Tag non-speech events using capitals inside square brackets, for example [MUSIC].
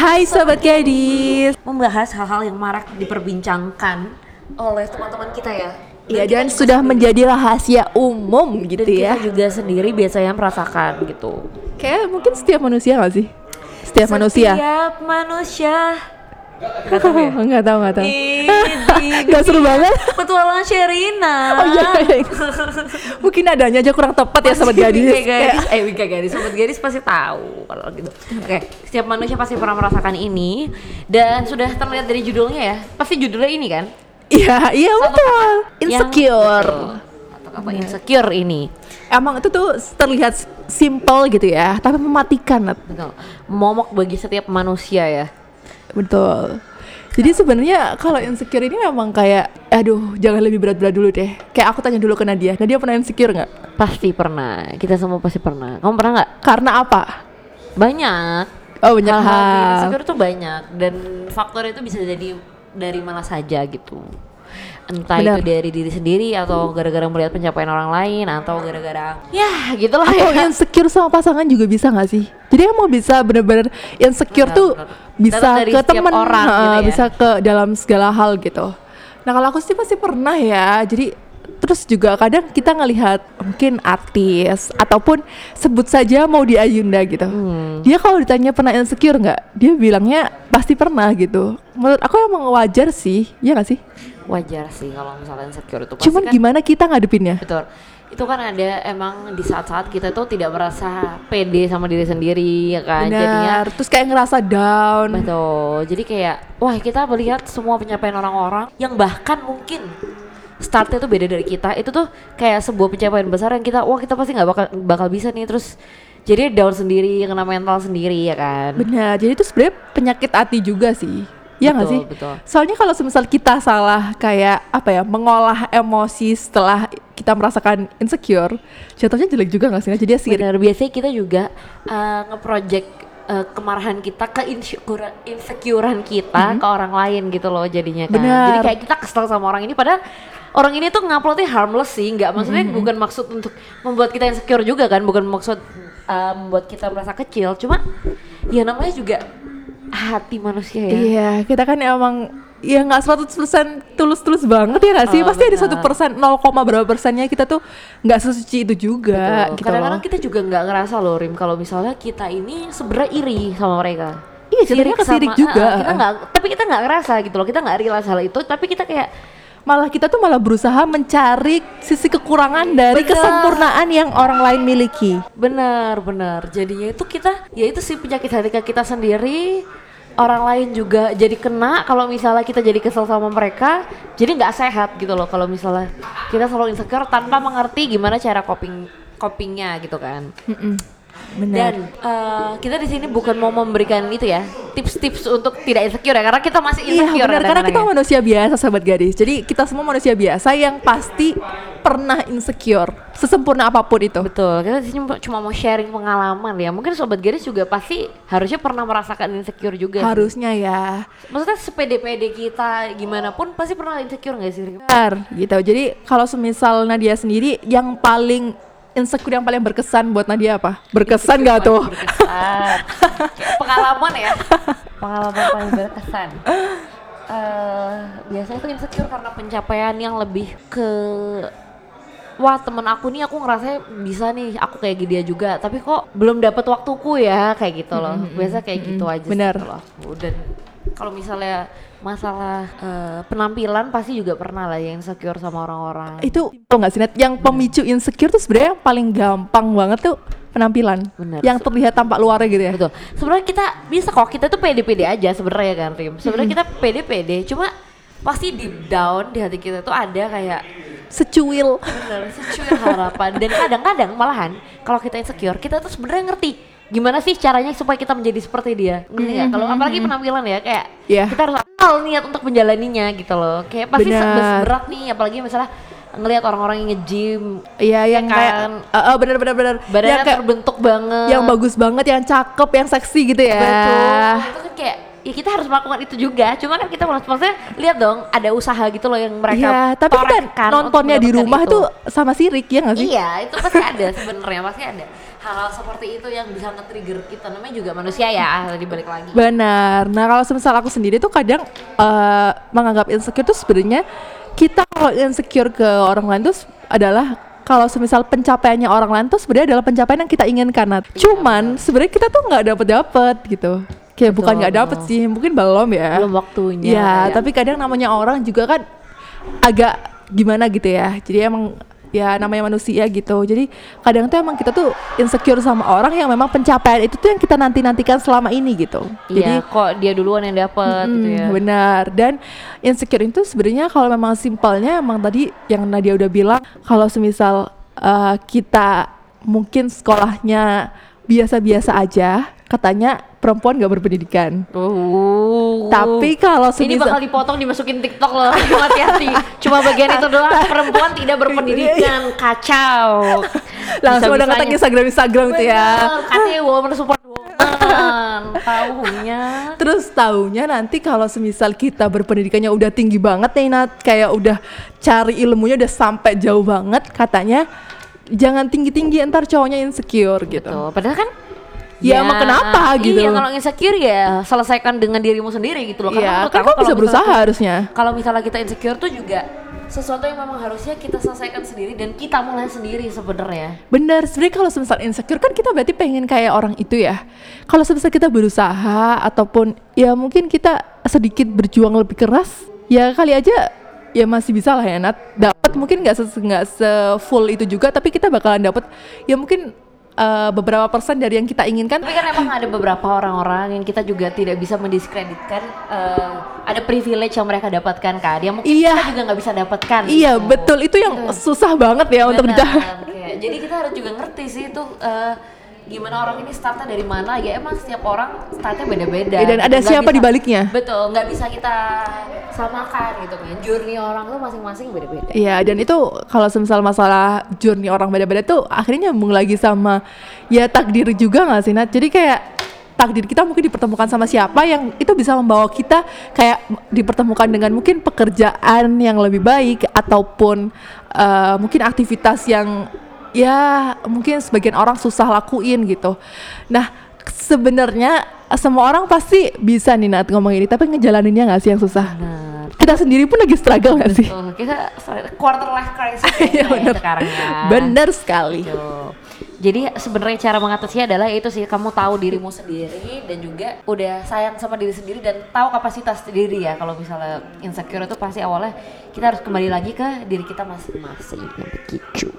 Hai Sobat Gadis membahas hal-hal yang marak diperbincangkan oleh teman-teman kita ya. Iya dan juga sudah sendiri- menjadi rahasia umum gitu dan ya kita juga sendiri biasanya merasakan gitu. Kayak mungkin setiap manusia gak sih? Setiap manusia Setiap manusia. Gak tahu ya? [LAUGHS] Nggak tahu nggak tahu Ih, [LAUGHS] Gak seru banget [LAUGHS] Petualang Sherina. Oh iya, iya. Mungkin adanya aja kurang tepat ya Sobat Gadis Wika gadis, Kayak- eh Wika gadis, sobat gadis pasti tahu kalau gitu. Oke, setiap manusia pasti pernah merasakan ini dan sudah terlihat dari judulnya ya. Pasti judulnya ini kan? Iya iya betul Insecure betul. Atau apa insecure ini? Emang itu tuh terlihat simple gitu ya Tapi mematikan. Betul. Momok bagi setiap manusia ya. Betul. Jadi sebenarnya kalau insecure ini memang kayak, aduh jangan lebih berat-berat dulu deh. Kayak aku tanya dulu ke Nadia, Nadia pernah insecure nggak? Pasti pernah. Kita semua pasti pernah. Kamu pernah nggak? Karena apa? Banyak. Oh banyak di hal. insecure tuh banyak dan faktor itu bisa jadi dari mana saja gitu. Entah Benar. itu dari diri sendiri atau gara-gara melihat pencapaian orang lain atau gara-gara ya gitulah Atau ya. [LAUGHS] insecure sama pasangan juga bisa nggak sih? Jadi emang bisa bener-bener insecure Benar, tuh benar. bisa ke temen, orang ha, gitu ya. bisa ke dalam segala hal gitu. Nah kalau aku sih pasti pernah ya. Jadi terus juga kadang kita ngelihat mungkin artis ataupun sebut saja mau di Ayunda gitu. Hmm. Dia kalau ditanya pernah insecure nggak? Dia bilangnya pasti pernah gitu. Menurut aku emang wajar sih, ya nggak sih? Wajar sih kalau misalnya insecure itu pasti Cuman kan gimana kita ngadepinnya? Betul. Itu kan ada emang di saat-saat kita tuh tidak merasa pede sama diri sendiri ya kan. Jadinya Benar. Terus kayak ngerasa down. Betul. Jadi kayak wah kita melihat semua pencapaian orang-orang yang bahkan mungkin startnya tuh beda dari kita. Itu tuh kayak sebuah pencapaian besar yang kita wah kita pasti nggak bakal bakal bisa nih terus jadi down sendiri, kena mental sendiri ya kan. Benar, jadi itu sebenarnya penyakit hati juga sih. Iya nggak sih? betul. Soalnya kalau semisal kita salah kayak apa ya, mengolah emosi setelah kita merasakan insecure, jatuhnya jelek juga nggak sih? Jadi ya sirik. Benar, biasanya kita juga uh, ngeproject uh, kemarahan kita ke insecure insecurean kita ke orang lain gitu loh jadinya kan. Benar. Jadi kayak kita kesel sama orang ini padahal orang ini tuh nguploadnya harmless sih, nggak maksudnya Mm-hmm. bukan maksud untuk membuat kita insecure juga kan, bukan maksud uh, membuat kita merasa kecil, cuma ya namanya juga hati manusia ya. Iya, kita kan emang ya nggak 100% tulus-tulus banget ya nggak sih? Oh, Pasti ada benar. satu persen, 0, berapa persennya kita tuh nggak sesuci itu juga Betul. gitu Kadang-kadang loh. kita juga nggak ngerasa loh Rim kalau misalnya kita ini sebenarnya iri sama mereka. Iya, jadinya kesirik juga. Ah, kita nggak, tapi kita nggak ngerasa gitu loh. Kita nggak realize hal itu, tapi kita kayak Malah kita tuh malah berusaha mencari sisi kekurangan dari Benar. kesempurnaan yang orang lain miliki. benar, benar. Jadinya itu kita, ya itu sih penyakit hati kita sendiri. Orang lain juga jadi kena kalau misalnya kita jadi kesel sama mereka, jadi nggak sehat gitu loh. Kalau misalnya kita selalu insecure tanpa mengerti gimana cara coping copingnya gitu kan. Benar. Dan eh, kita di sini bukan mau memberikan itu ya tips-tips untuk tidak insecure ya karena kita masih Iya insecure benar karena kita ya. manusia biasa sahabat gadis. Jadi kita semua manusia biasa yang pasti pernah insecure sesempurna apa pun itu. betul kita di sini cuma mau sharing pengalaman ya mungkin sobat garis juga pasti harusnya pernah merasakan insecure juga sih. Harusnya ya. maksudnya sepede-pede kita gimana pun pasti pernah insecure nggak sih? Benar gitu. Jadi kalau semisal Nadia sendiri yang paling insecure yang paling berkesan buat Nadia apa? Berkesan gak tuh? berkesan [LAUGHS] pengalaman ya pengalaman paling berkesan Eh, biasanya tuh insecure karena pencapaian yang lebih ke wah temen aku nih aku ngerasa bisa nih aku kayak dia juga tapi kok belum dapat waktuku ya kayak gitu loh biasa kayak gitu aja sih benar. kalau aku. dan kalau misalnya masalah eh, penampilan pasti juga pernah lah yang insecure sama orang-orang itu tau gak sih Nat? Yang pemicu insecure tuh sebenarnya yang paling gampang banget tuh penampilan. Benar. Yang terlihat tampak luarnya gitu ya. Betul. Sebenarnya kita bisa kok kita tuh pede-pede aja sebenarnya kan Rim. Sebenarnya kita pede-pede, cuma pasti deep down di hati kita tuh ada kayak Secuil. bener secuil harapan dan kadang-kadang malahan kalau kita insecure kita tuh sebenarnya ngerti gimana sih caranya supaya kita menjadi seperti dia ngerti nggak? kalau apalagi penampilan ya kayak Iya. kita harus kenal niat untuk menjalaninya gitu loh kayak pasti Benar. berat nih apalagi misalnya ngelihat orang-orang yang nge-gym Iya yang kan. kayak uh, uh, bener bener bener badannya yang kayak terbentuk banget yang bagus banget, yang cakep, yang seksi gitu ya. Betul. Itu kan kayak ya kita harus melakukan itu juga cuma kan kita malas maksudnya lihat dong ada usaha gitu loh yang mereka Iya, tapi kan nontonnya di rumah itu. tuh sama sirik ya nggak sih? Iya, itu pasti ada sebenarnya, pasti ada. Hal-hal seperti itu yang bisa nge-trigger kita namanya juga manusia ya, tadi balik lagi. Benar. Nah kalau semisal aku sendiri tuh kadang eh, menganggap insecure tuh sebenarnya kita kalau insecure ke orang lain tuh adalah kalau semisal pencapaiannya orang lain tuh sebenarnya adalah pencapaian yang kita inginkan. Nah, cuman sebenarnya kita tuh nggak dapet dapet gitu. Kayak bukan nggak dapet betul. sih, mungkin belum ya. Belum waktunya. Ya, tapi kadang namanya orang juga kan agak gimana gitu ya. Jadi emang ya namanya manusia gitu. Jadi kadang tuh emang kita tuh insecure sama orang yang memang pencapaian itu tuh yang kita nanti-nantikan selama ini gitu. Iya, kok dia duluan yang dapat gitu Hmm, ya. benar. Dan insecure itu sebenarnya kalau memang simpelnya emang tadi yang Nadia udah bilang kalau semisal eh, kita mungkin sekolahnya biasa-biasa aja, katanya perempuan gak berpendidikan. Uh. Tapi kalau ini bakal dipotong dimasukin TikTok loh, hati-hati. [LAUGHS] Cuma bagian itu doang perempuan tidak berpendidikan, kacau. [LAUGHS] langsung udah ngetek Instagram Instagram gitu ya. Katanya woman support woman. [LAUGHS] Tahunya. Terus taunya nanti kalau semisal kita berpendidikannya udah tinggi banget nih Nat, kayak udah cari ilmunya udah sampai jauh banget, katanya jangan tinggi-tinggi ntar cowoknya insecure gitu. Tuh, padahal kan Ya, emang kenapa gitu? Iya, kalau insecure ya selesaikan dengan dirimu sendiri gitu loh. Iya, menurut kan aku kamu bisa berusaha misalnya- harusnya. Kalau misalnya kita insecure tuh juga sesuatu yang memang harusnya kita selesaikan sendiri dan kita mulai sendiri sebenarnya. Bener, sebenarnya kalau semisal insecure kan kita berarti pengen kayak orang itu ya. Kalau semisal kita berusaha ataupun ya mungkin kita sedikit berjuang lebih keras, ya kali aja ya masih bisa lah ya Nat. Dapat mungkin nggak se nggak se full itu juga, tapi kita bakalan dapat ya mungkin eh, beberapa persen dari yang kita inginkan. Tapi kan emang ada beberapa orang-orang yang kita juga tidak bisa mendiskreditkan eh, ada privilege yang mereka dapatkan kan. Yang mungkin Iya. kita juga nggak bisa dapatkan. Iya gitu. betul itu yang susah banget ya untuk Benar, dicari. kayak- Jadi kita harus juga ngerti sih itu eh, gimana orang ini startnya dari mana ya emang setiap orang startnya beda-beda Dan ada Nggak siapa di baliknya. betul nggak bisa kita samakan gitu kan journey orang tuh masing-masing beda-beda Iya dan itu kalau semisal masalah journey orang beda-beda tuh akhirnya nyambung lagi sama ya takdir juga nggak sih Nat? Jadi kayak takdir kita mungkin dipertemukan sama siapa yang itu bisa membawa kita kayak dipertemukan dengan mungkin pekerjaan yang lebih baik ataupun eh, mungkin aktivitas yang ya mungkin sebagian orang susah lakuin gitu. Nah sebenarnya semua orang pasti bisa nih Nat ngomong ini tapi ngejalaninnya nggak sih yang susah? Benar. Kita sendiri pun lagi struggle nggak sih? Kita quarter life crisis [LAUGHS] Iya, ya bener. sekarang ya Bener sekali. Gitu. Jadi sebenarnya cara mengatasinya adalah itu sih kamu tahu dirimu sendiri dan juga udah sayang sama diri sendiri dan tahu kapasitas diri ya. Kalau misalnya insecure itu pasti awalnya kita harus kembali lagi ke diri kita masing-masing begitu.